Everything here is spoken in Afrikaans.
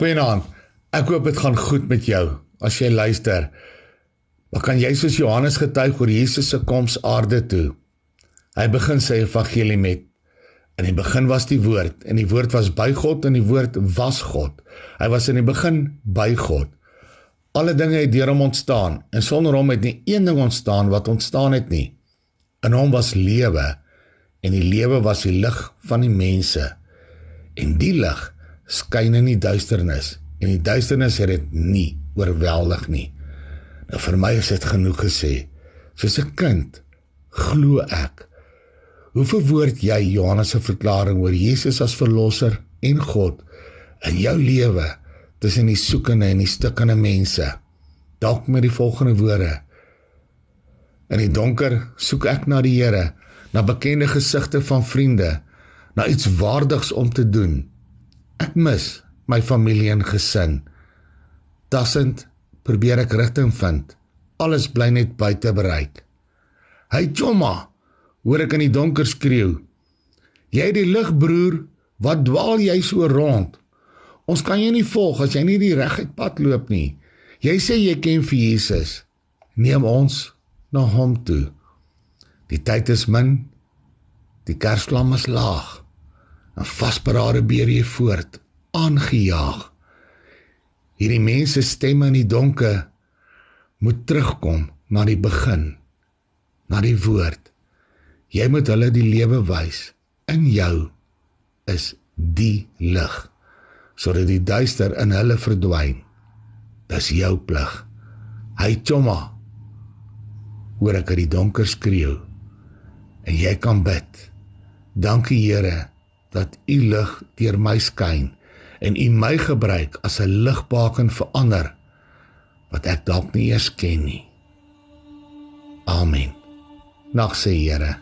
Goeienaand. Ek hoop dit gaan goed met jou as jy luister. Maar kan jy soos Johannes getuig oor Jesus se koms aarde toe? Hy begin sy evangelie met In die begin was die woord en die woord was by God en die woord was God. Hy was in die begin by God. Alle dinge het deur hom ontstaan en sonder hom het nie een ding ontstaan wat ontstaan het nie. In hom was lewe en die lewe was die lig van die mense. En die lig skyn in die duisternis en die duisternis het dit nie oorweldig nie. Nou vir my is dit genoeg gesê. Soos 'n kind glo ek. Hoe verwoord jy Johannes se verklaring oor Jesus as verlosser en God in jou lewe tussen die soekende en die stikkende mense? Dalk met die volgende woorde: In die donker soek ek na die Here, na bekende gesigte van vriende, na iets waardigs om te doen. Ek mis my familie en gesin. Dassend probeer ek rigting vind. Alles bly net buite bereik. Hey Jomma, hoor ek in die donker skreeu. Jy die lig broer, wat dwaal jy so rond? Ons kan jou nie volg as jy nie die reguit pad loop nie. Jy sê jy ken vir Jesus. Neem ons na hom toe. Die tyd is min. Die kersvlam is laag. 'n Vasberade beer jy voort, aangejaag. Hierdie mense stemme in die donker moet terugkom na die begin, na die woord. Jy moet hulle die lewe wys. In jou is die lig sodat die duister in hulle verdwyn. Dis jou plig. Hy chomma. Hoor ek uit die donker skreeu. En jy kan bid. Dankie Here dat u lig deur my skyn en u my gebruik as 'n ligbaken vir ander wat ek dalk nie eers ken nie. Amen. Nag sê Here